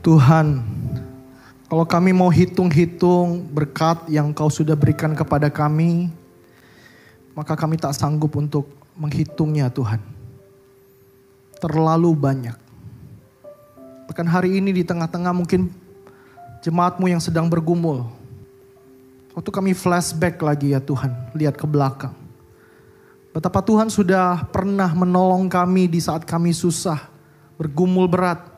Tuhan, kalau kami mau hitung-hitung berkat yang kau sudah berikan kepada kami, maka kami tak sanggup untuk menghitungnya Tuhan. Terlalu banyak. Bahkan hari ini di tengah-tengah mungkin jemaatmu yang sedang bergumul. Waktu kami flashback lagi ya Tuhan, lihat ke belakang. Betapa Tuhan sudah pernah menolong kami di saat kami susah, bergumul berat.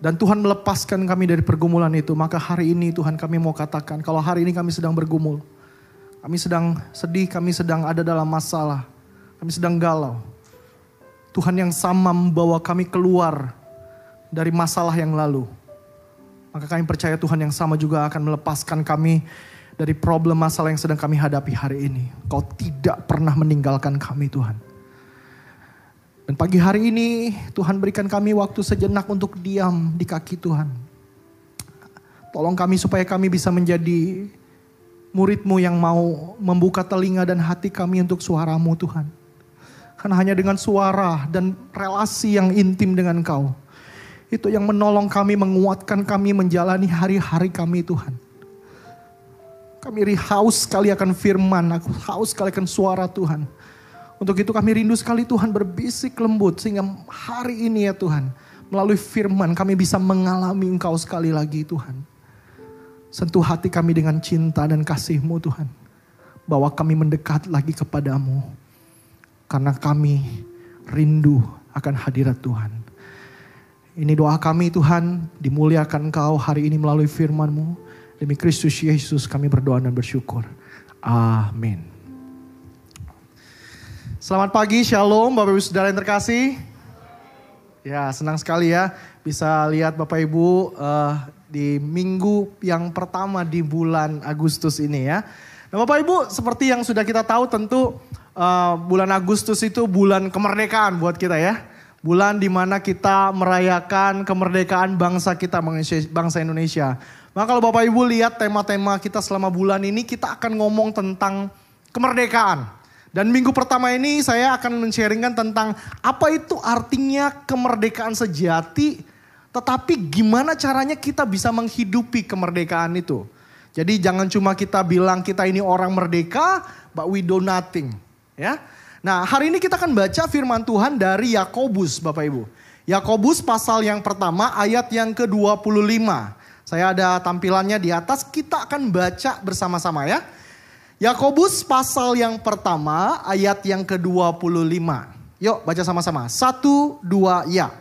Dan Tuhan melepaskan kami dari pergumulan itu. Maka hari ini Tuhan kami mau katakan, kalau hari ini kami sedang bergumul. Kami sedang sedih, kami sedang ada dalam masalah. Kami sedang galau. Tuhan yang sama membawa kami keluar dari masalah yang lalu. Maka kami percaya Tuhan yang sama juga akan melepaskan kami dari problem masalah yang sedang kami hadapi hari ini. Kau tidak pernah meninggalkan kami Tuhan. Dan pagi hari ini Tuhan berikan kami waktu sejenak untuk diam di kaki Tuhan. Tolong kami supaya kami bisa menjadi muridmu yang mau membuka telinga dan hati kami untuk suaramu Tuhan. Karena hanya dengan suara dan relasi yang intim dengan kau. Itu yang menolong kami, menguatkan kami menjalani hari-hari kami Tuhan. Kami haus sekali akan firman, aku haus sekali akan suara Tuhan. Untuk itu kami rindu sekali Tuhan berbisik lembut sehingga hari ini ya Tuhan melalui firman kami bisa mengalami Engkau sekali lagi Tuhan. Sentuh hati kami dengan cinta dan kasih-Mu Tuhan. Bahwa kami mendekat lagi kepadamu. Karena kami rindu akan hadirat Tuhan. Ini doa kami Tuhan, dimuliakan Engkau hari ini melalui firman-Mu. Demi Kristus Yesus kami berdoa dan bersyukur. Amin. Selamat pagi, Shalom Bapak Ibu Saudara yang terkasih. Ya, senang sekali ya bisa lihat Bapak Ibu uh, di minggu yang pertama di bulan Agustus ini ya. Nah Bapak Ibu seperti yang sudah kita tahu tentu uh, bulan Agustus itu bulan kemerdekaan buat kita ya. Bulan di mana kita merayakan kemerdekaan bangsa kita, bangsa Indonesia. Maka kalau Bapak Ibu lihat tema-tema kita selama bulan ini kita akan ngomong tentang kemerdekaan. Dan minggu pertama ini saya akan men-sharingkan tentang apa itu artinya kemerdekaan sejati, tetapi gimana caranya kita bisa menghidupi kemerdekaan itu. Jadi jangan cuma kita bilang kita ini orang merdeka, but we do nothing. Ya. Nah hari ini kita akan baca firman Tuhan dari Yakobus Bapak Ibu. Yakobus pasal yang pertama ayat yang ke-25. Saya ada tampilannya di atas, kita akan baca bersama-sama ya. Yakobus pasal yang pertama ayat yang ke-25. Yuk baca sama-sama. Satu, dua, ya.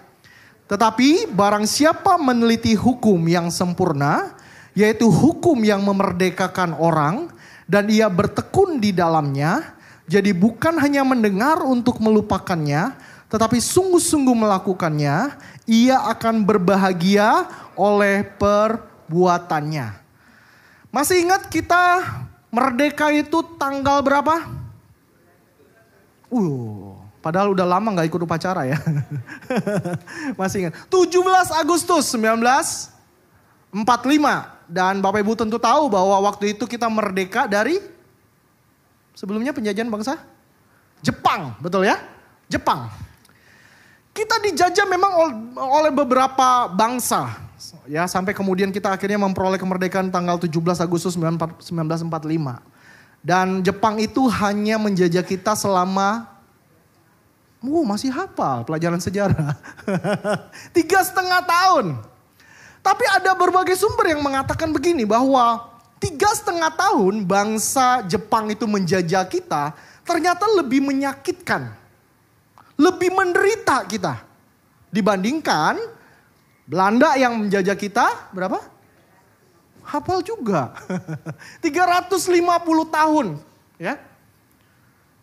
Tetapi barang siapa meneliti hukum yang sempurna, yaitu hukum yang memerdekakan orang, dan ia bertekun di dalamnya, jadi bukan hanya mendengar untuk melupakannya, tetapi sungguh-sungguh melakukannya, ia akan berbahagia oleh perbuatannya. Masih ingat kita Merdeka itu tanggal berapa? Uh, padahal udah lama nggak ikut upacara ya. Masih ingat. 17 Agustus 1945. Dan Bapak Ibu tentu tahu bahwa waktu itu kita merdeka dari sebelumnya penjajahan bangsa Jepang, betul ya? Jepang. Kita dijajah memang oleh beberapa bangsa, Ya, sampai kemudian kita akhirnya memperoleh kemerdekaan tanggal 17 Agustus 1945. Dan Jepang itu hanya menjajah kita selama Oh masih hafal pelajaran sejarah. Tiga setengah tahun. Tapi ada berbagai sumber yang mengatakan begini bahwa tiga setengah tahun bangsa Jepang itu menjajah kita ternyata lebih menyakitkan. Lebih menderita kita. Dibandingkan Belanda yang menjajah kita berapa? Hafal juga. 350 tahun, ya.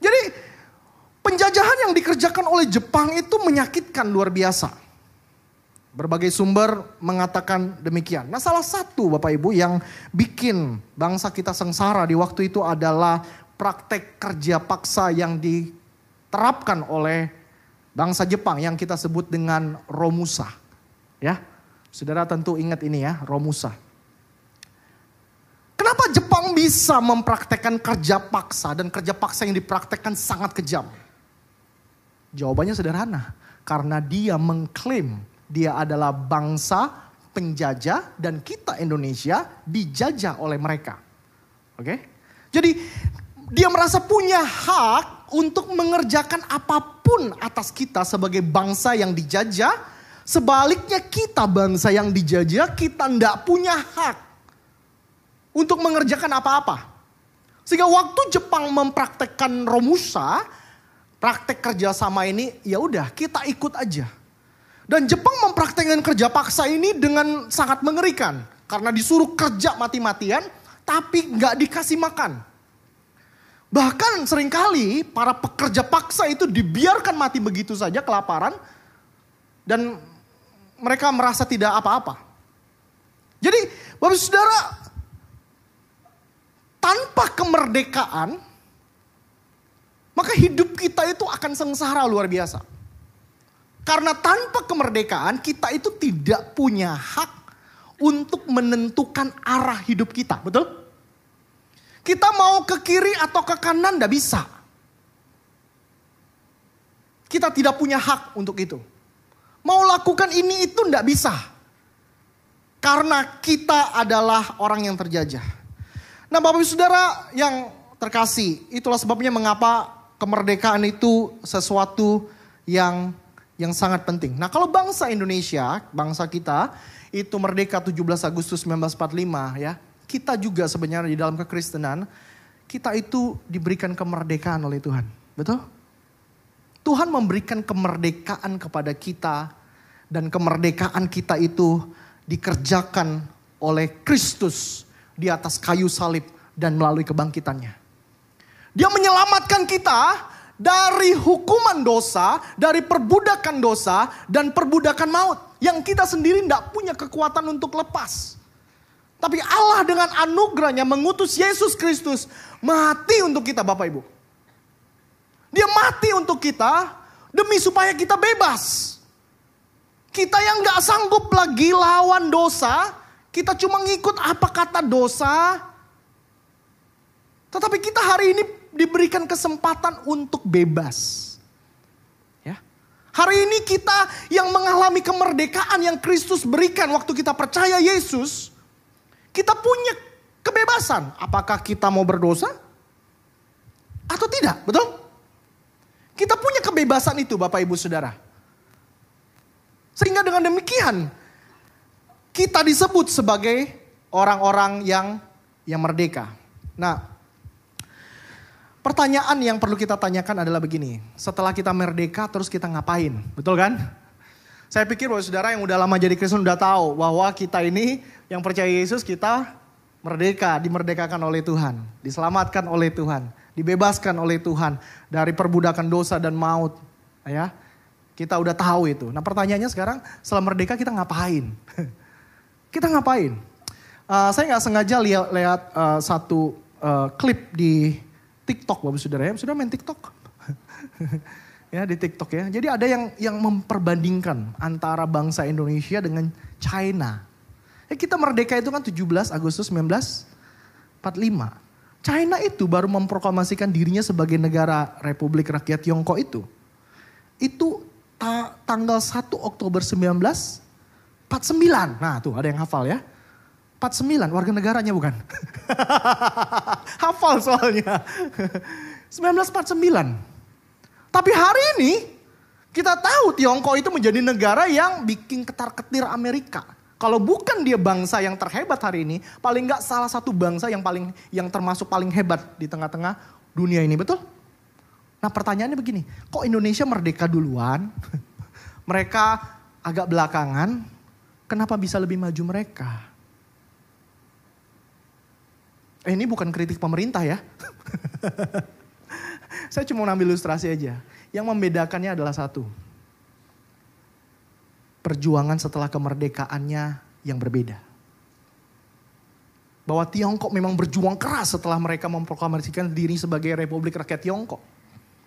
Jadi penjajahan yang dikerjakan oleh Jepang itu menyakitkan luar biasa. Berbagai sumber mengatakan demikian. Nah, salah satu Bapak Ibu yang bikin bangsa kita sengsara di waktu itu adalah praktek kerja paksa yang diterapkan oleh bangsa Jepang yang kita sebut dengan Romusa. Ya, saudara tentu ingat ini ya, Romusa. Kenapa Jepang bisa mempraktekkan kerja paksa dan kerja paksa yang dipraktekkan sangat kejam? Jawabannya sederhana, karena dia mengklaim Dia adalah bangsa penjajah dan kita Indonesia dijajah oleh mereka. Oke? Jadi dia merasa punya hak untuk mengerjakan apa pun atas kita sebagai bangsa yang dijajah. Sebaliknya kita bangsa yang dijajah, kita tidak punya hak untuk mengerjakan apa-apa. Sehingga waktu Jepang mempraktekkan Romusa, praktek kerjasama ini, ya udah kita ikut aja. Dan Jepang mempraktekkan kerja paksa ini dengan sangat mengerikan. Karena disuruh kerja mati-matian, tapi nggak dikasih makan. Bahkan sering kali para pekerja paksa itu dibiarkan mati begitu saja kelaparan. Dan mereka merasa tidak apa-apa. Jadi Bapak Saudara, tanpa kemerdekaan, maka hidup kita itu akan sengsara luar biasa. Karena tanpa kemerdekaan kita itu tidak punya hak untuk menentukan arah hidup kita, betul? Kita mau ke kiri atau ke kanan tidak bisa. Kita tidak punya hak untuk itu. Mau lakukan ini itu tidak bisa. Karena kita adalah orang yang terjajah. Nah Bapak Ibu Saudara yang terkasih, itulah sebabnya mengapa kemerdekaan itu sesuatu yang yang sangat penting. Nah kalau bangsa Indonesia, bangsa kita itu merdeka 17 Agustus 1945 ya. Kita juga sebenarnya di dalam kekristenan, kita itu diberikan kemerdekaan oleh Tuhan. Betul? Tuhan memberikan kemerdekaan kepada kita dan kemerdekaan kita itu dikerjakan oleh Kristus di atas kayu salib dan melalui kebangkitannya. Dia menyelamatkan kita dari hukuman dosa, dari perbudakan dosa, dan perbudakan maut. Yang kita sendiri tidak punya kekuatan untuk lepas. Tapi Allah dengan anugerahnya mengutus Yesus Kristus mati untuk kita Bapak Ibu. Dia mati untuk kita demi supaya kita bebas. Kita yang gak sanggup lagi lawan dosa, kita cuma ngikut apa kata dosa. Tetapi kita hari ini diberikan kesempatan untuk bebas. Ya. Hari ini kita yang mengalami kemerdekaan yang Kristus berikan waktu kita percaya Yesus, kita punya kebebasan. Apakah kita mau berdosa atau tidak? Betul? Kita punya kebebasan itu Bapak Ibu Saudara. Sehingga dengan demikian kita disebut sebagai orang-orang yang yang merdeka. Nah, Pertanyaan yang perlu kita tanyakan adalah begini. Setelah kita merdeka terus kita ngapain? Betul kan? Saya pikir bahwa saudara yang udah lama jadi Kristen udah tahu bahwa kita ini yang percaya Yesus kita merdeka, dimerdekakan oleh Tuhan. Diselamatkan oleh Tuhan. Dibebaskan oleh Tuhan dari perbudakan dosa dan maut. Ya, kita udah tahu itu. Nah pertanyaannya sekarang setelah merdeka kita ngapain? kita ngapain? Uh, saya nggak sengaja lihat, uh, satu uh, klip di TikTok Bapak Saudara ya. Sudah main TikTok? ya di TikTok ya. Jadi ada yang yang memperbandingkan antara bangsa Indonesia dengan China. Ya kita merdeka itu kan 17 Agustus 1945. China itu baru memproklamasikan dirinya sebagai negara Republik Rakyat Tiongkok itu. Itu ta tanggal 1 Oktober 1949. Nah tuh ada yang hafal ya. 49 warga negaranya bukan. Hafal soalnya. 1949. Tapi hari ini kita tahu Tiongkok itu menjadi negara yang bikin ketar-ketir Amerika. Kalau bukan dia bangsa yang terhebat hari ini, paling nggak salah satu bangsa yang paling yang termasuk paling hebat di tengah-tengah dunia ini, betul? Nah pertanyaannya begini, kok Indonesia merdeka duluan? mereka agak belakangan, kenapa bisa lebih maju mereka? Eh, ini bukan kritik pemerintah ya. Saya cuma ngambil ilustrasi aja. Yang membedakannya adalah satu. Perjuangan setelah kemerdekaannya yang berbeda. Bahwa Tiongkok memang berjuang keras setelah mereka memproklamasikan diri sebagai Republik Rakyat Tiongkok.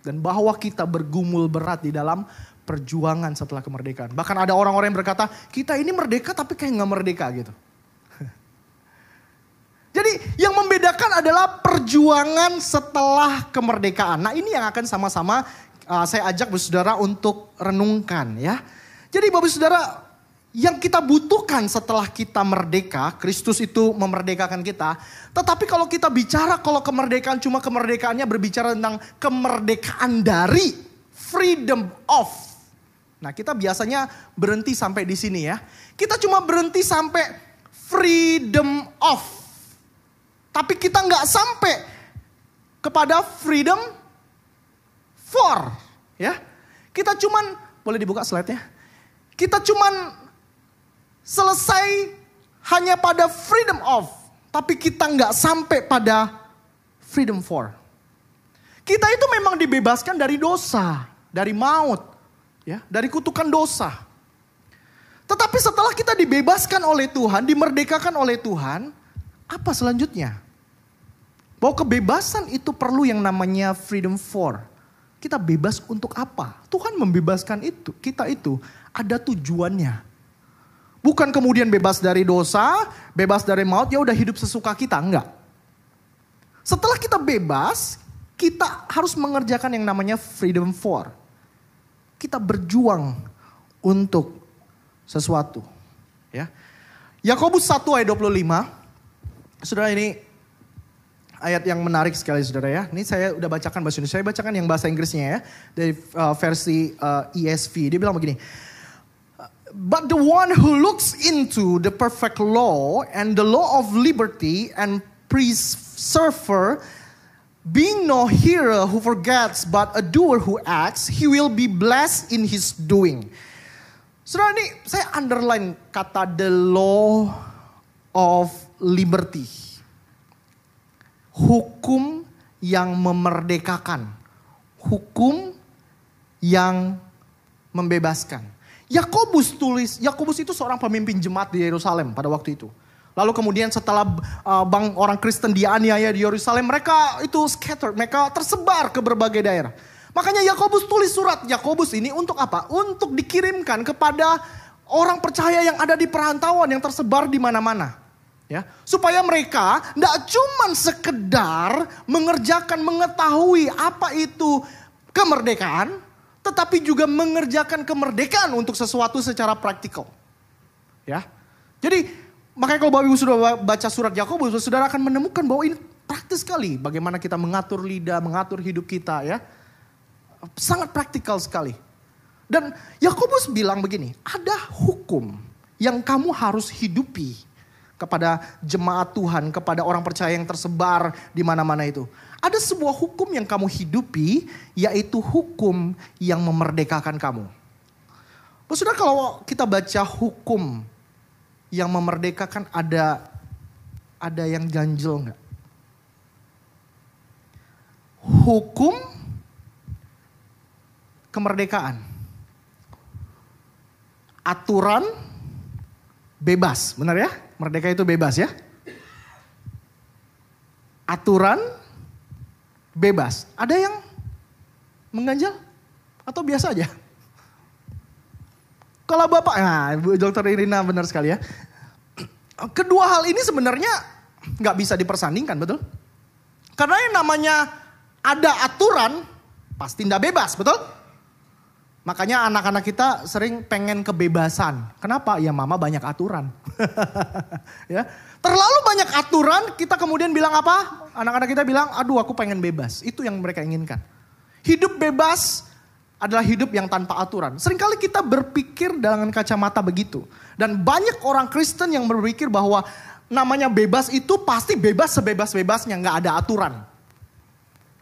Dan bahwa kita bergumul berat di dalam perjuangan setelah kemerdekaan. Bahkan ada orang-orang yang berkata, kita ini merdeka tapi kayak nggak merdeka gitu. Jadi yang membedakan adalah perjuangan setelah kemerdekaan. Nah ini yang akan sama-sama uh, saya ajak saudara untuk renungkan ya. Jadi bapak saudara yang kita butuhkan setelah kita merdeka, Kristus itu memerdekakan kita. Tetapi kalau kita bicara kalau kemerdekaan cuma kemerdekaannya berbicara tentang kemerdekaan dari freedom of. Nah, kita biasanya berhenti sampai di sini ya. Kita cuma berhenti sampai freedom of. Tapi kita nggak sampai kepada freedom for, ya. Kita cuman boleh dibuka slide-nya. Kita cuman selesai hanya pada freedom of, tapi kita nggak sampai pada freedom for. Kita itu memang dibebaskan dari dosa, dari maut, ya, dari kutukan dosa. Tetapi setelah kita dibebaskan oleh Tuhan, dimerdekakan oleh Tuhan, apa selanjutnya? Bahwa kebebasan itu perlu yang namanya freedom for. Kita bebas untuk apa? Tuhan membebaskan itu, kita itu ada tujuannya. Bukan kemudian bebas dari dosa, bebas dari maut, ya udah hidup sesuka kita, enggak. Setelah kita bebas, kita harus mengerjakan yang namanya freedom for. Kita berjuang untuk sesuatu, ya. Yakobus 1 ayat 25. Saudara ini ayat yang menarik sekali saudara ya. Ini saya udah bacakan bahasa Indonesia, saya bacakan yang bahasa Inggrisnya ya. Dari uh, versi uh, ESV. Dia bilang begini. But the one who looks into the perfect law and the law of liberty and preserver, being no hearer who forgets but a doer who acts, he will be blessed in his doing. Saudara ini saya underline kata the law of liberty. Hukum yang memerdekakan. Hukum yang membebaskan. Yakobus tulis, Yakobus itu seorang pemimpin jemaat di Yerusalem pada waktu itu. Lalu kemudian setelah uh, bang orang Kristen dianiaya di Yerusalem, mereka itu scattered, mereka tersebar ke berbagai daerah. Makanya Yakobus tulis surat Yakobus ini untuk apa? Untuk dikirimkan kepada orang percaya yang ada di perantauan yang tersebar di mana-mana. Ya, supaya mereka tidak cuma sekedar mengerjakan mengetahui apa itu kemerdekaan, tetapi juga mengerjakan kemerdekaan untuk sesuatu secara praktikal. Ya. Jadi makanya kalau Bapak Ibu sudah baca surat Yakobus, Saudara akan menemukan bahwa ini praktis sekali bagaimana kita mengatur lidah, mengatur hidup kita ya. Sangat praktikal sekali. Dan Yakobus bilang begini, ada hukum yang kamu harus hidupi kepada jemaat Tuhan, kepada orang percaya yang tersebar di mana-mana itu. Ada sebuah hukum yang kamu hidupi, yaitu hukum yang memerdekakan kamu. Saudara kalau kita baca hukum yang memerdekakan ada ada yang ganjel nggak? Hukum kemerdekaan. Aturan bebas, benar ya? Merdeka itu bebas ya. Aturan bebas. Ada yang mengganjal atau biasa aja? Kalau Bapak, nah Bu Dokter Irina benar sekali ya. Kedua hal ini sebenarnya nggak bisa dipersandingkan, betul? Karena yang namanya ada aturan pasti tidak bebas, betul? Makanya anak-anak kita sering pengen kebebasan. Kenapa? Ya mama banyak aturan. ya. Terlalu banyak aturan, kita kemudian bilang apa? Anak-anak kita bilang, aduh aku pengen bebas. Itu yang mereka inginkan. Hidup bebas adalah hidup yang tanpa aturan. Seringkali kita berpikir dengan kacamata begitu. Dan banyak orang Kristen yang berpikir bahwa namanya bebas itu pasti bebas sebebas-bebasnya, nggak ada aturan.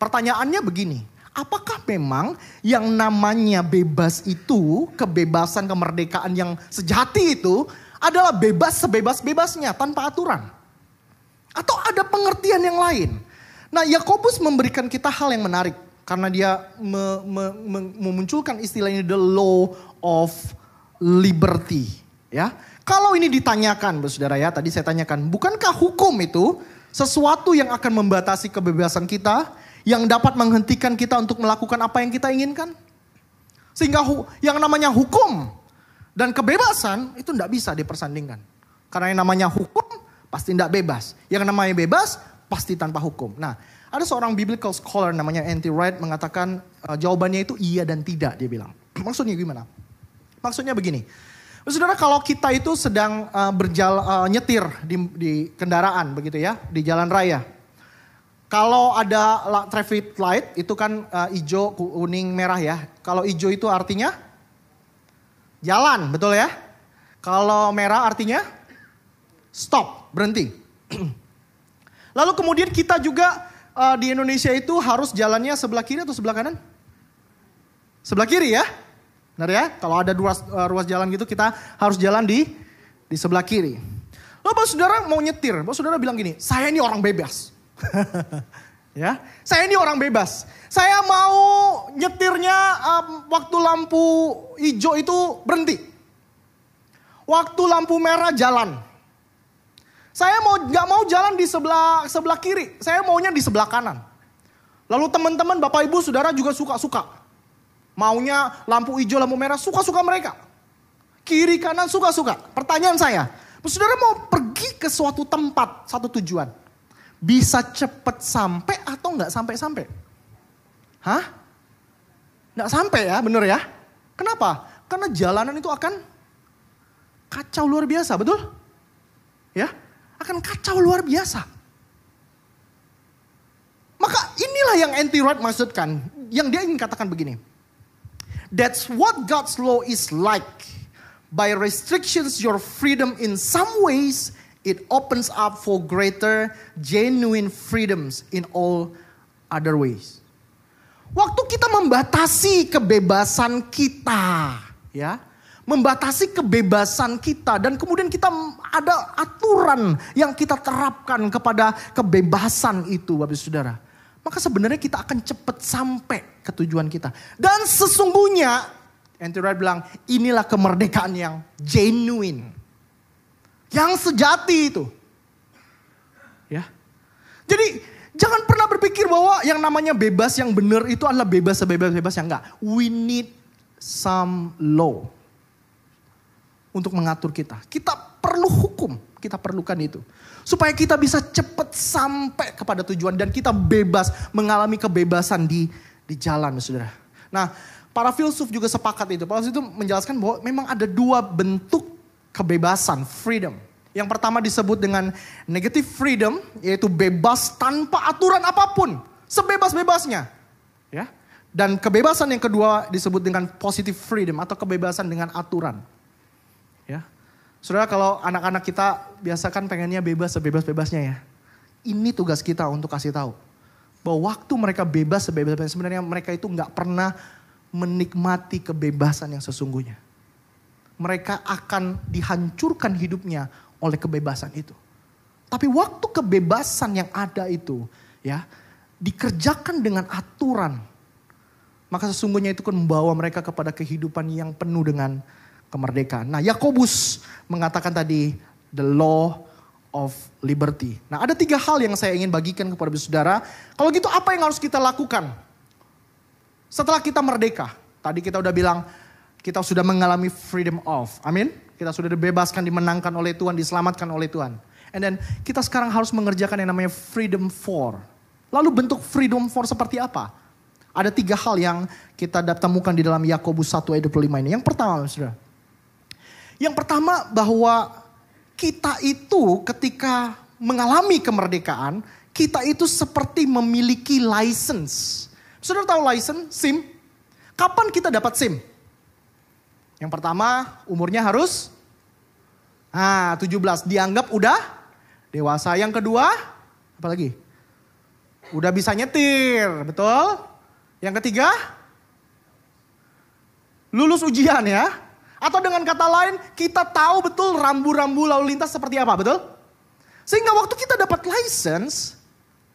Pertanyaannya begini, apakah memang yang namanya bebas itu, kebebasan kemerdekaan yang sejati itu adalah bebas sebebas-bebasnya tanpa aturan? Atau ada pengertian yang lain? Nah, Yakobus memberikan kita hal yang menarik karena dia me, me, me, memunculkan istilah ini the law of liberty, ya. Kalau ini ditanyakan, Saudara ya, tadi saya tanyakan, bukankah hukum itu sesuatu yang akan membatasi kebebasan kita? Yang dapat menghentikan kita untuk melakukan apa yang kita inginkan. Sehingga yang namanya hukum dan kebebasan itu tidak bisa dipersandingkan. Karena yang namanya hukum pasti tidak bebas. Yang namanya bebas pasti tanpa hukum. Nah, ada seorang biblical scholar namanya Anti Wright mengatakan uh, jawabannya itu iya dan tidak dia bilang. Maksudnya gimana? Maksudnya begini. Saudara kalau kita itu sedang uh, berjalan uh, nyetir di, di kendaraan begitu ya, di jalan raya. Kalau ada traffic light itu kan uh, hijau, kuning, merah ya. Kalau hijau itu artinya jalan, betul ya? Kalau merah artinya stop, berhenti. Lalu kemudian kita juga uh, di Indonesia itu harus jalannya sebelah kiri atau sebelah kanan? Sebelah kiri ya. Benar ya? Kalau ada ruas, uh, ruas jalan gitu kita harus jalan di di sebelah kiri. Lalu Bapak Saudara mau nyetir, Bapak Saudara bilang gini, saya ini orang bebas. ya, saya ini orang bebas. Saya mau nyetirnya um, waktu lampu hijau itu berhenti. Waktu lampu merah jalan. Saya mau nggak mau jalan di sebelah sebelah kiri, saya maunya di sebelah kanan. Lalu teman-teman, bapak ibu, saudara juga suka-suka. Maunya lampu hijau, lampu merah, suka-suka mereka. Kiri kanan suka-suka. Pertanyaan saya, saudara mau pergi ke suatu tempat, satu tujuan. Bisa cepat sampai atau nggak sampai-sampai? Hah? Nggak sampai ya, bener ya? Kenapa? Karena jalanan itu akan kacau luar biasa, betul? Ya, akan kacau luar biasa. Maka inilah yang anti right maksudkan. Yang dia ingin katakan begini. That's what God's law is like. By restrictions your freedom in some ways, it opens up for greater genuine freedoms in all other ways. Waktu kita membatasi kebebasan kita, ya, membatasi kebebasan kita dan kemudian kita ada aturan yang kita terapkan kepada kebebasan itu Bapak Saudara maka sebenarnya kita akan cepat sampai ke tujuan kita. Dan sesungguhnya, Anti Wright bilang, inilah kemerdekaan yang genuine. Yang sejati itu. Ya. Jadi jangan pernah berpikir bahwa yang namanya bebas yang benar itu adalah bebas sebebas-bebas yang enggak. We need some law untuk mengatur kita. Kita perlu hukum, kita perlukan itu supaya kita bisa cepat sampai kepada tujuan dan kita bebas mengalami kebebasan di di jalan, saudara. Nah, para filsuf juga sepakat itu. Paulus itu menjelaskan bahwa memang ada dua bentuk kebebasan, freedom. Yang pertama disebut dengan negative freedom, yaitu bebas tanpa aturan apa pun, sebebas-bebasnya. Ya. Dan kebebasan yang kedua disebut dengan positive freedom atau kebebasan dengan aturan. Ya. Saudara kalau anak-anak kita biasa kan pengennya bebas sebebas-bebasnya ya. Ini tugas kita untuk kasih tahu. Bahwa waktu mereka bebas sebebas-bebasnya sebenarnya mereka itu nggak pernah menikmati kebebasan yang sesungguhnya. Mereka akan dihancurkan hidupnya oleh kebebasan itu. Tapi waktu kebebasan yang ada itu ya dikerjakan dengan aturan. Maka sesungguhnya itu kan membawa mereka kepada kehidupan yang penuh dengan kemerdekaan. Nah, Yakobus mengatakan tadi the law of liberty. Nah, ada tiga hal yang saya ingin bagikan kepada saudara. Kalau gitu apa yang harus kita lakukan? Setelah kita merdeka. Tadi kita udah bilang kita sudah mengalami freedom of. Amin. Kita sudah dibebaskan, dimenangkan oleh Tuhan, diselamatkan oleh Tuhan. And then kita sekarang harus mengerjakan yang namanya freedom for. Lalu bentuk freedom for seperti apa? Ada tiga hal yang kita temukan di dalam Yakobus 1 ayat 25 ini. Yang pertama, saudara. Yang pertama bahwa kita itu ketika mengalami kemerdekaan, kita itu seperti memiliki license. Sudah tahu license, SIM? Kapan kita dapat SIM? Yang pertama, umurnya harus ah 17 dianggap udah dewasa. Yang kedua, apa lagi? Udah bisa nyetir, betul? Yang ketiga, lulus ujian ya. Atau dengan kata lain, kita tahu betul rambu-rambu lalu lintas seperti apa, betul? Sehingga waktu kita dapat license,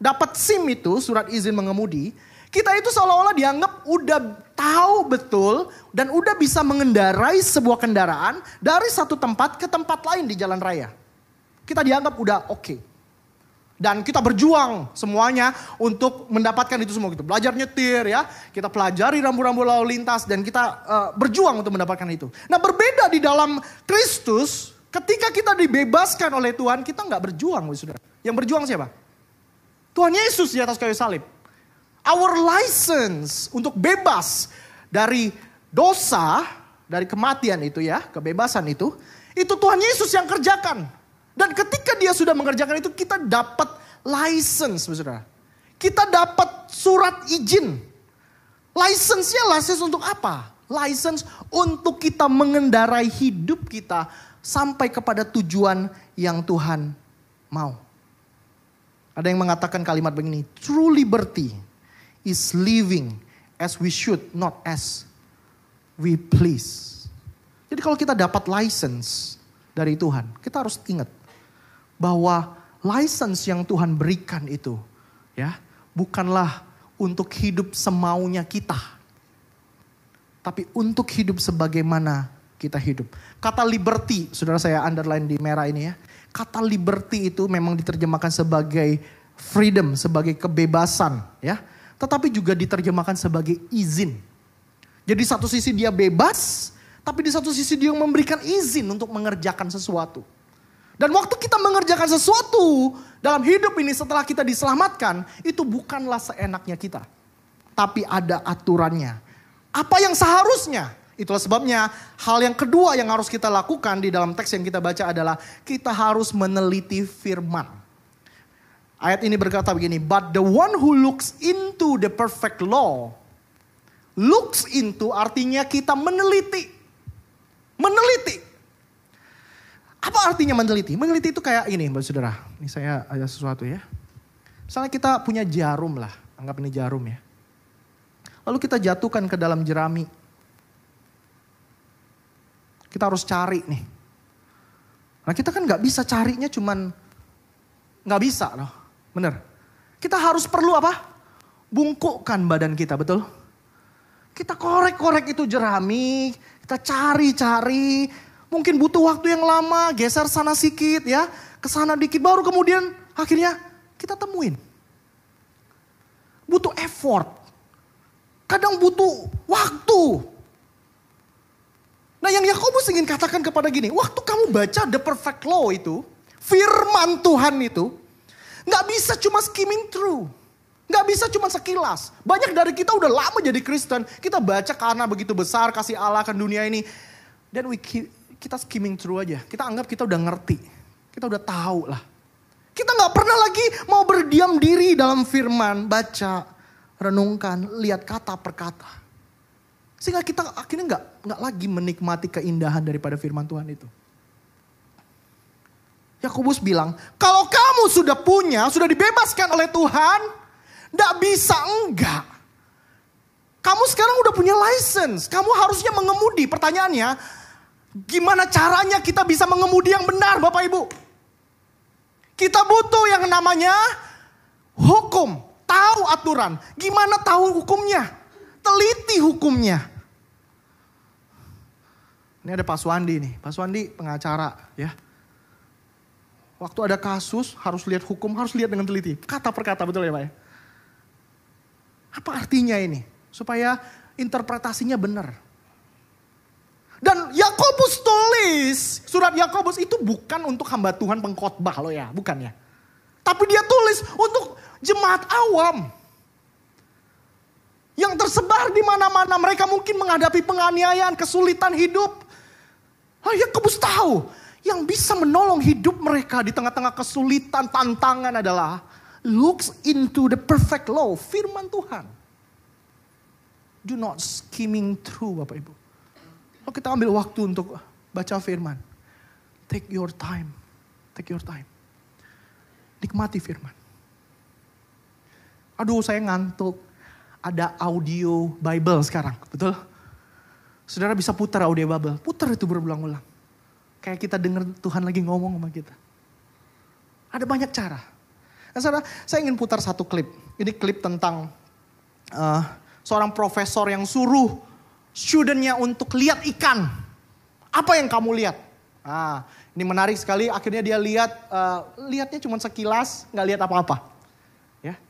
dapat SIM itu, surat izin mengemudi, kita itu seolah-olah dianggap udah tahu betul dan udah bisa mengendarai sebuah kendaraan dari satu tempat ke tempat lain di jalan raya. Kita dianggap udah oke. Okay. Dan kita berjuang semuanya untuk mendapatkan itu semua gitu. Belajar nyetir ya, kita pelajari rambu-rambu lalu lintas dan kita uh, berjuang untuk mendapatkan itu. Nah berbeda di dalam Kristus, ketika kita dibebaskan oleh Tuhan, kita nggak berjuang, saudara. Yang berjuang siapa? Tuhan Yesus di atas kayu salib. Our license untuk bebas dari dosa dari kematian itu ya, kebebasan itu, itu Tuhan Yesus yang kerjakan. Dan ketika dia sudah mengerjakan itu, kita dapat license, saudara. Kita dapat surat izin. License-nya license untuk apa? License untuk kita mengendarai hidup kita sampai kepada tujuan yang Tuhan mau. Ada yang mengatakan kalimat begini, true liberty is living as we should, not as we please. Jadi kalau kita dapat license dari Tuhan, kita harus ingat bahwa license yang Tuhan berikan itu ya, bukanlah untuk hidup semaunya kita. Tapi untuk hidup sebagaimana kita hidup. Kata liberty, saudara saya underline di merah ini ya. Kata liberty itu memang diterjemahkan sebagai freedom, sebagai kebebasan ya. Tetapi juga diterjemahkan sebagai izin. Jadi satu sisi dia bebas, tapi di satu sisi dia memberikan izin untuk mengerjakan sesuatu. Dan waktu kita mengerjakan sesuatu dalam hidup ini setelah kita diselamatkan, itu bukanlah seenaknya kita. Tapi ada aturannya. Apa yang seharusnya Itulah sebabnya hal yang kedua yang harus kita lakukan di dalam teks yang kita baca adalah kita harus meneliti firman. Ayat ini berkata begini, but the one who looks into the perfect law, looks into artinya kita meneliti. Meneliti. Apa artinya meneliti? Meneliti itu kayak ini, Mbak Saudara. Ini saya ada sesuatu ya. Misalnya kita punya jarum lah, anggap ini jarum ya. Lalu kita jatuhkan ke dalam jerami kita harus cari nih. Nah kita kan nggak bisa carinya cuman nggak bisa loh, bener. Kita harus perlu apa? Bungkukkan badan kita, betul? Kita korek-korek itu jerami, kita cari-cari. Mungkin butuh waktu yang lama, geser sana sedikit ya, ke sana dikit, baru kemudian akhirnya kita temuin. Butuh effort. Kadang butuh waktu. Nah yang Yakobus ingin katakan kepada gini, waktu kamu baca the perfect law itu, firman Tuhan itu, nggak bisa cuma skimming through. Nggak bisa cuma sekilas. Banyak dari kita udah lama jadi Kristen, kita baca karena begitu besar kasih Allah akan dunia ini. Dan kita skimming through aja. Kita anggap kita udah ngerti. Kita udah tahu lah. Kita nggak pernah lagi mau berdiam diri dalam firman, baca, renungkan, lihat kata per kata. Sehingga kita akhirnya nggak nggak lagi menikmati keindahan daripada firman Tuhan itu. Yakobus bilang, kalau kamu sudah punya, sudah dibebaskan oleh Tuhan, nggak bisa enggak. Kamu sekarang udah punya license, kamu harusnya mengemudi. Pertanyaannya, gimana caranya kita bisa mengemudi yang benar Bapak Ibu? Kita butuh yang namanya hukum, tahu aturan. Gimana tahu hukumnya? Teliti hukumnya. Ini ada Pak Swandi nih, Pak Swandi pengacara ya. Waktu ada kasus harus lihat hukum, harus lihat dengan teliti. Kata per kata betul ya Pak ya? Apa artinya ini? Supaya interpretasinya benar. Dan Yakobus tulis, surat Yakobus itu bukan untuk hamba Tuhan pengkhotbah loh ya, bukan ya. Tapi dia tulis untuk jemaat awam. Yang tersebar di mana-mana mereka mungkin menghadapi penganiayaan, kesulitan hidup. Oh, Yakobus tahu yang bisa menolong hidup mereka di tengah-tengah kesulitan, tantangan adalah looks into the perfect law, firman Tuhan. Do not skimming through Bapak Ibu. Kalau kita ambil waktu untuk baca firman. Take your time. Take your time. Nikmati firman. Aduh saya ngantuk. Ada audio Bible sekarang, betul? Saudara bisa putar audio Bible, putar itu berulang-ulang. Kayak kita dengar Tuhan lagi ngomong sama kita. Ada banyak cara. Nah, saudara, saya ingin putar satu klip. Ini klip tentang uh, seorang profesor yang suruh studentnya untuk lihat ikan. Apa yang kamu lihat? Ah, ini menarik sekali. Akhirnya dia lihat, uh, lihatnya cuma sekilas, nggak lihat apa-apa. Ya,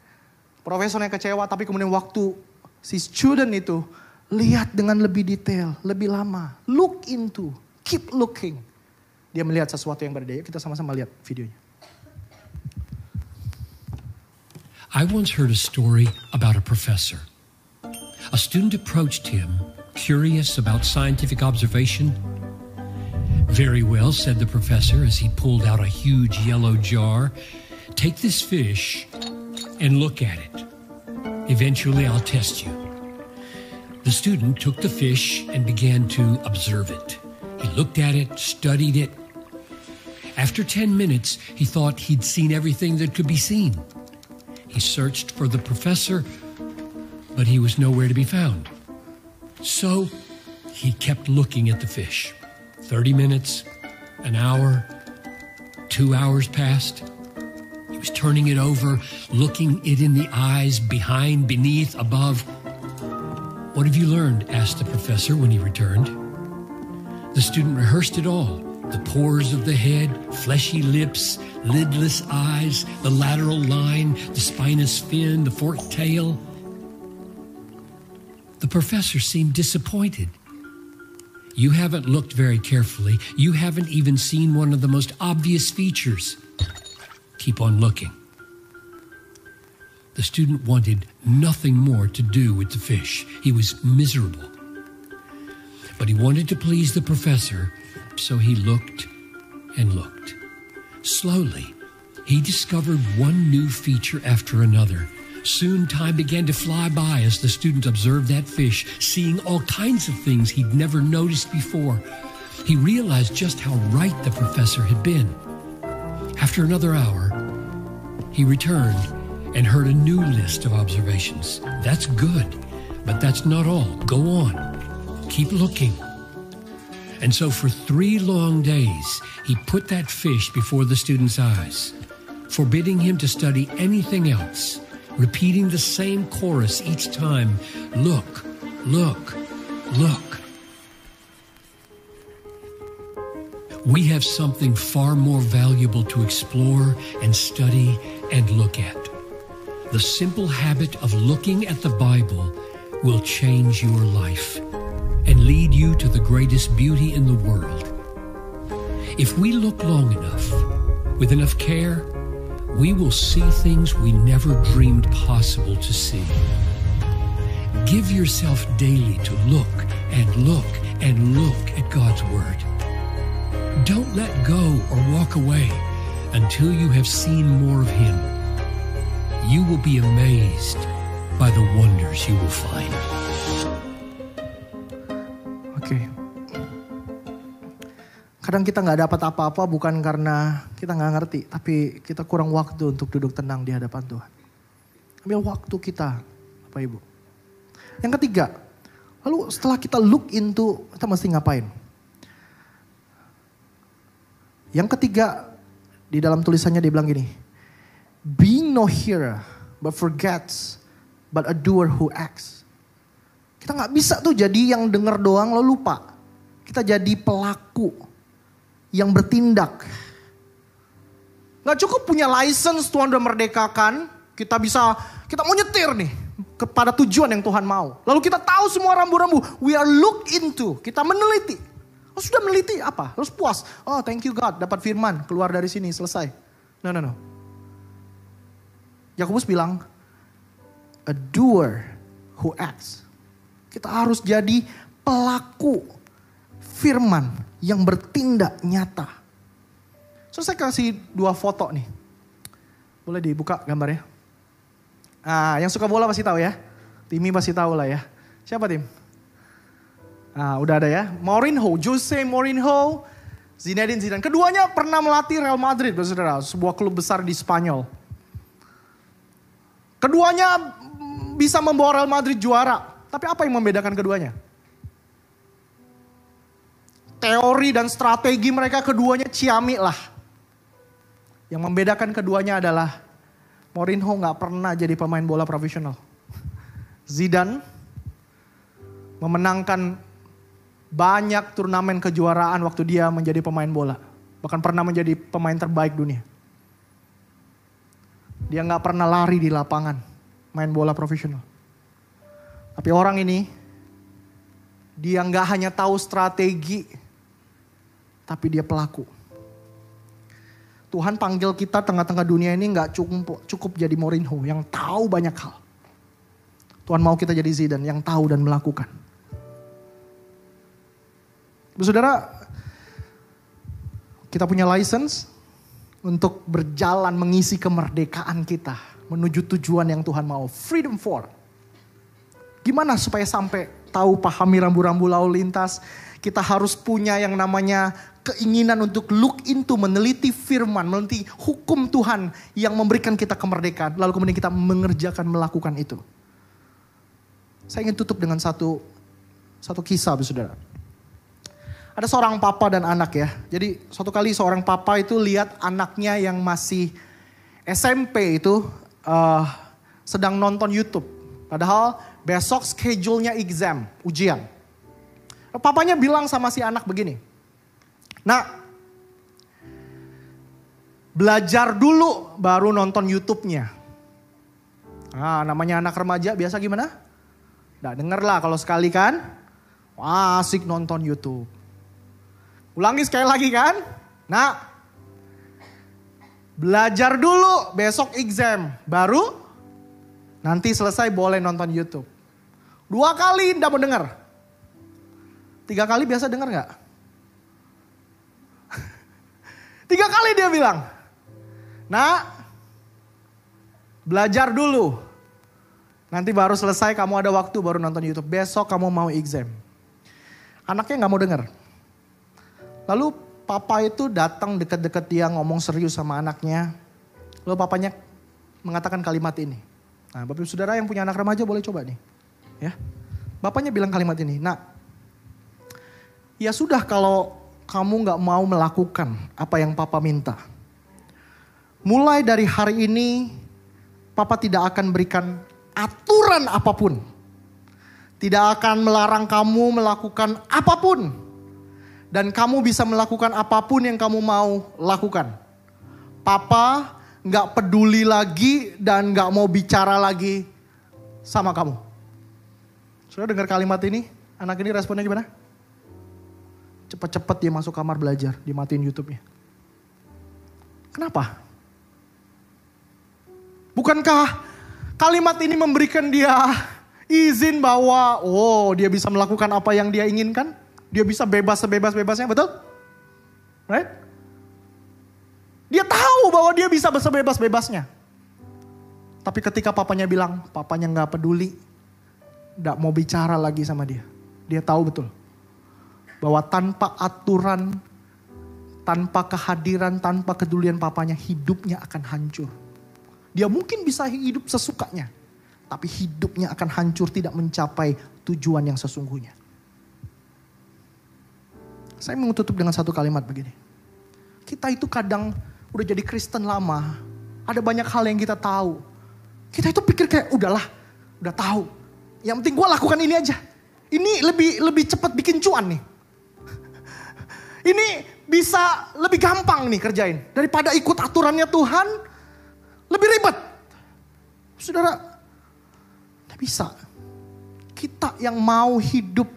profesornya kecewa, tapi kemudian waktu si student itu Lihat dengan lebih detail, lebih lama. Look into, keep looking. Dia melihat sesuatu yang berbeda. Kita sama-sama lihat videonya. I once heard a story about a professor. A student approached him Curious about scientific observation? Very well, said the professor as he pulled out a huge yellow jar. Take this fish and look at it. Eventually, I'll test you. The student took the fish and began to observe it. He looked at it, studied it. After 10 minutes, he thought he'd seen everything that could be seen. He searched for the professor, but he was nowhere to be found. So he kept looking at the fish. 30 minutes, an hour, two hours passed. He was turning it over, looking it in the eyes, behind, beneath, above. What have you learned? asked the professor when he returned. The student rehearsed it all the pores of the head, fleshy lips, lidless eyes, the lateral line, the spinous fin, the forked tail. The professor seemed disappointed. You haven't looked very carefully. You haven't even seen one of the most obvious features. Keep on looking. The student wanted nothing more to do with the fish. He was miserable. But he wanted to please the professor, so he looked and looked. Slowly, he discovered one new feature after another. Soon time began to fly by as the student observed that fish, seeing all kinds of things he'd never noticed before. He realized just how right the professor had been. After another hour, he returned and heard a new list of observations. That's good, but that's not all. Go on. Keep looking. And so for three long days, he put that fish before the student's eyes, forbidding him to study anything else repeating the same chorus each time Look, look, look. We have something far more valuable to explore and study and look at. The simple habit of looking at the Bible will change your life and lead you to the greatest beauty in the world. If we look long enough, with enough care, we will see things we never dreamed possible to see. Give yourself daily to look and look and look at God's Word. Don't let go or walk away until you have seen more of Him. You will be amazed by the wonders you will find. Kadang kita nggak dapat apa-apa bukan karena kita nggak ngerti, tapi kita kurang waktu untuk duduk tenang di hadapan Tuhan. Ambil waktu kita, Bapak Ibu. Yang ketiga, lalu setelah kita look into, kita mesti ngapain? Yang ketiga, di dalam tulisannya dia bilang gini, being no hearer but forgets, but a doer who acts. Kita nggak bisa tuh jadi yang denger doang lalu lupa. Kita jadi pelaku yang bertindak. Gak cukup punya license Tuhan udah merdekakan, kita bisa, kita mau nyetir nih kepada tujuan yang Tuhan mau. Lalu kita tahu semua rambu-rambu, we are look into, kita meneliti. Oh sudah meneliti apa? Terus puas. Oh thank you God, dapat firman, keluar dari sini, selesai. No, no, no. Yakobus bilang, a doer who acts. Kita harus jadi pelaku firman yang bertindak nyata. So saya kasih dua foto nih. Boleh dibuka gambarnya? Ah, yang suka bola pasti tahu ya. Timi pasti tahu lah ya. Siapa tim? Ah, udah ada ya. Mourinho, Jose Mourinho, Zinedine Zidane. Keduanya pernah melatih Real Madrid, saudara, sebuah klub besar di Spanyol. Keduanya bisa membawa Real Madrid juara. Tapi apa yang membedakan keduanya? Teori dan strategi mereka keduanya ciamik lah. Yang membedakan keduanya adalah Mourinho nggak pernah jadi pemain bola profesional. Zidane memenangkan banyak turnamen kejuaraan waktu dia menjadi pemain bola. Bahkan pernah menjadi pemain terbaik dunia. Dia nggak pernah lari di lapangan main bola profesional. Tapi orang ini dia nggak hanya tahu strategi tapi dia pelaku. Tuhan panggil kita tengah-tengah dunia ini nggak cukup cukup jadi Mourinho yang tahu banyak hal. Tuhan mau kita jadi Zidane yang tahu dan melakukan. Saudara, kita punya license untuk berjalan mengisi kemerdekaan kita menuju tujuan yang Tuhan mau. Freedom for. Gimana supaya sampai tahu pahami rambu-rambu lalu lintas? Kita harus punya yang namanya keinginan untuk look into, meneliti firman, meneliti hukum Tuhan yang memberikan kita kemerdekaan. Lalu kemudian kita mengerjakan, melakukan itu. Saya ingin tutup dengan satu satu kisah, saudara. Ada seorang papa dan anak ya. Jadi suatu kali seorang papa itu lihat anaknya yang masih SMP itu uh, sedang nonton YouTube. Padahal besok schedule-nya exam, ujian. Papanya bilang sama si anak begini. Nah, belajar dulu baru nonton YouTube-nya. Nah, namanya anak remaja biasa gimana? Nggak denger lah kalau sekali kan. Wah, asik nonton YouTube. Ulangi sekali lagi kan? Nah, belajar dulu besok exam. Baru nanti selesai boleh nonton YouTube. Dua kali tidak mau dengar. Tiga kali biasa dengar nggak? Tiga kali dia bilang. Nah, belajar dulu. Nanti baru selesai kamu ada waktu baru nonton YouTube. Besok kamu mau exam. Anaknya nggak mau dengar. Lalu papa itu datang dekat-dekat dia ngomong serius sama anaknya. Lalu papanya mengatakan kalimat ini. Nah bapak saudara yang punya anak remaja boleh coba nih. Ya, Bapaknya bilang kalimat ini. Nah, ya sudah kalau kamu nggak mau melakukan apa yang papa minta. Mulai dari hari ini, papa tidak akan berikan aturan apa pun. Tidak akan melarang kamu melakukan apa pun dan kamu bisa melakukan apa pun yang kamu mau lakukan. Papa nggak peduli lagi dan nggak mau bicara lagi sama kamu. Sudah dengar kalimat ini? Anak ini responnya gimana? Cepat-cepat dia masuk kamar belajar, dimatiin YouTube-nya. Kenapa? Bukankah kalimat ini memberikan dia izin bahwa oh dia bisa melakukan apa yang dia inginkan? Dia bisa bebas sebebas-bebasnya, betul? Right? Dia tahu bahwa dia bisa sebebas-bebasnya. Tapi ketika papanya bilang, papanya nggak peduli, nggak mau bicara lagi sama dia. Dia tahu betul bahwa tanpa aturan, tanpa kehadiran, tanpa kedulian papanya, hidupnya akan hancur. Dia mungkin bisa hidup sesukanya, tapi hidupnya akan hancur tidak mencapai tujuan yang sesungguhnya. Saya mau dengan satu kalimat begini. Kita itu kadang udah jadi Kristen lama. Ada banyak hal yang kita tahu. Kita itu pikir kayak udahlah, udah tahu. Yang penting gue lakukan ini aja. Ini lebih lebih cepat bikin cuan nih. Ini bisa lebih gampang nih kerjain. Daripada ikut aturannya Tuhan, lebih ribet. Saudara, tidak bisa. Kita yang mau hidup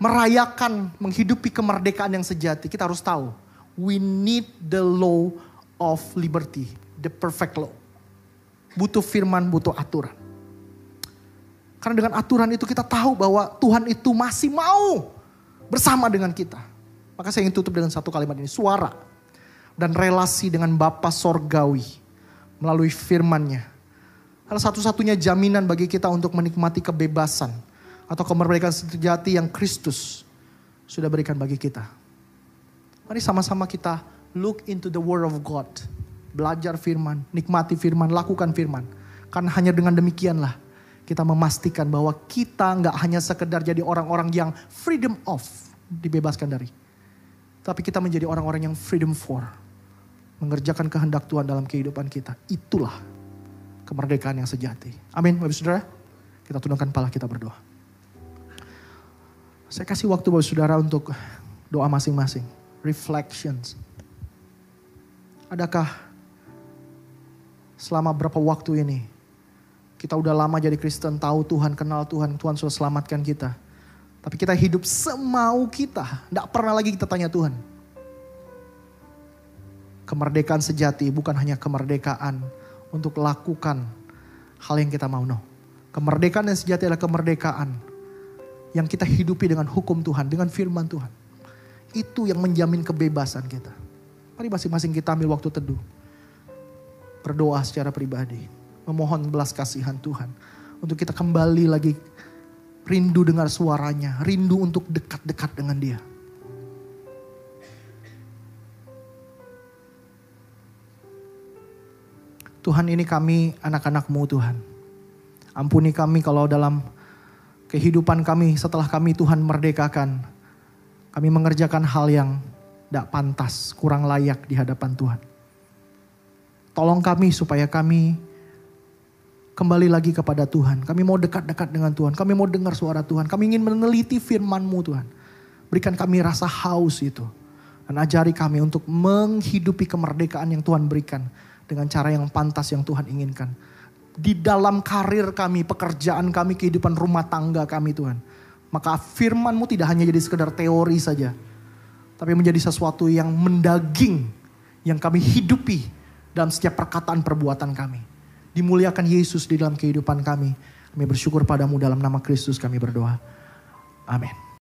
merayakan, menghidupi kemerdekaan yang sejati, kita harus tahu, we need the law of liberty, the perfect law. Butuh firman, butuh aturan. Karena dengan aturan itu kita tahu bahwa Tuhan itu masih mau bersama dengan kita. Maka saya ingin tutup dengan satu kalimat ini, suara dan relasi dengan Bapa Sorgawi melalui firmannya. Adalah satu-satunya jaminan bagi kita untuk menikmati kebebasan atau kemerdekaan sejati yang Kristus sudah berikan bagi kita. Mari sama-sama kita look into the word of God. Belajar firman, nikmati firman, lakukan firman. Karena hanya dengan demikianlah kita memastikan bahwa kita nggak hanya sekedar jadi orang-orang yang freedom of, dibebaskan dari. Tapi kita menjadi orang-orang yang freedom for. Mengerjakan kehendak Tuhan dalam kehidupan kita. Itulah kemerdekaan yang sejati. Amin, Bapak Saudara. Kita tundukkan pala kita berdoa. Saya kasih waktu buat saudara untuk doa masing-masing. Reflections. Adakah selama berapa waktu ini kita udah lama jadi Kristen, tahu Tuhan, kenal Tuhan, Tuhan sudah selamatkan kita. Tapi kita hidup semau kita, tidak pernah lagi kita tanya Tuhan. Kemerdekaan sejati bukan hanya kemerdekaan untuk lakukan hal yang kita mau. No. Kemerdekaan yang sejati adalah kemerdekaan yang kita hidupi dengan hukum Tuhan, dengan firman Tuhan. Itu yang menjamin kebebasan kita. Mari masing-masing kita ambil waktu teduh. Berdoa secara pribadi. Memohon belas kasihan Tuhan. Untuk kita kembali lagi rindu dengar suaranya. Rindu untuk dekat-dekat dengan dia. Tuhan ini kami anak-anakmu Tuhan. Ampuni kami kalau dalam kehidupan kami setelah kami Tuhan merdekakan. Kami mengerjakan hal yang tidak pantas, kurang layak di hadapan Tuhan. Tolong kami supaya kami kembali lagi kepada Tuhan. Kami mau dekat-dekat dengan Tuhan. Kami mau dengar suara Tuhan. Kami ingin meneliti firman-Mu Tuhan. Berikan kami rasa haus itu. Dan ajari kami untuk menghidupi kemerdekaan yang Tuhan berikan dengan cara yang pantas yang Tuhan inginkan. Di dalam karir kami, pekerjaan kami, kehidupan rumah tangga kami Tuhan. Maka firmanmu tidak hanya jadi sekedar teori saja. Tapi menjadi sesuatu yang mendaging. Yang kami hidupi dalam setiap perkataan perbuatan kami. Dimuliakan Yesus di dalam kehidupan kami. Kami bersyukur padamu dalam nama Kristus kami berdoa. Amin.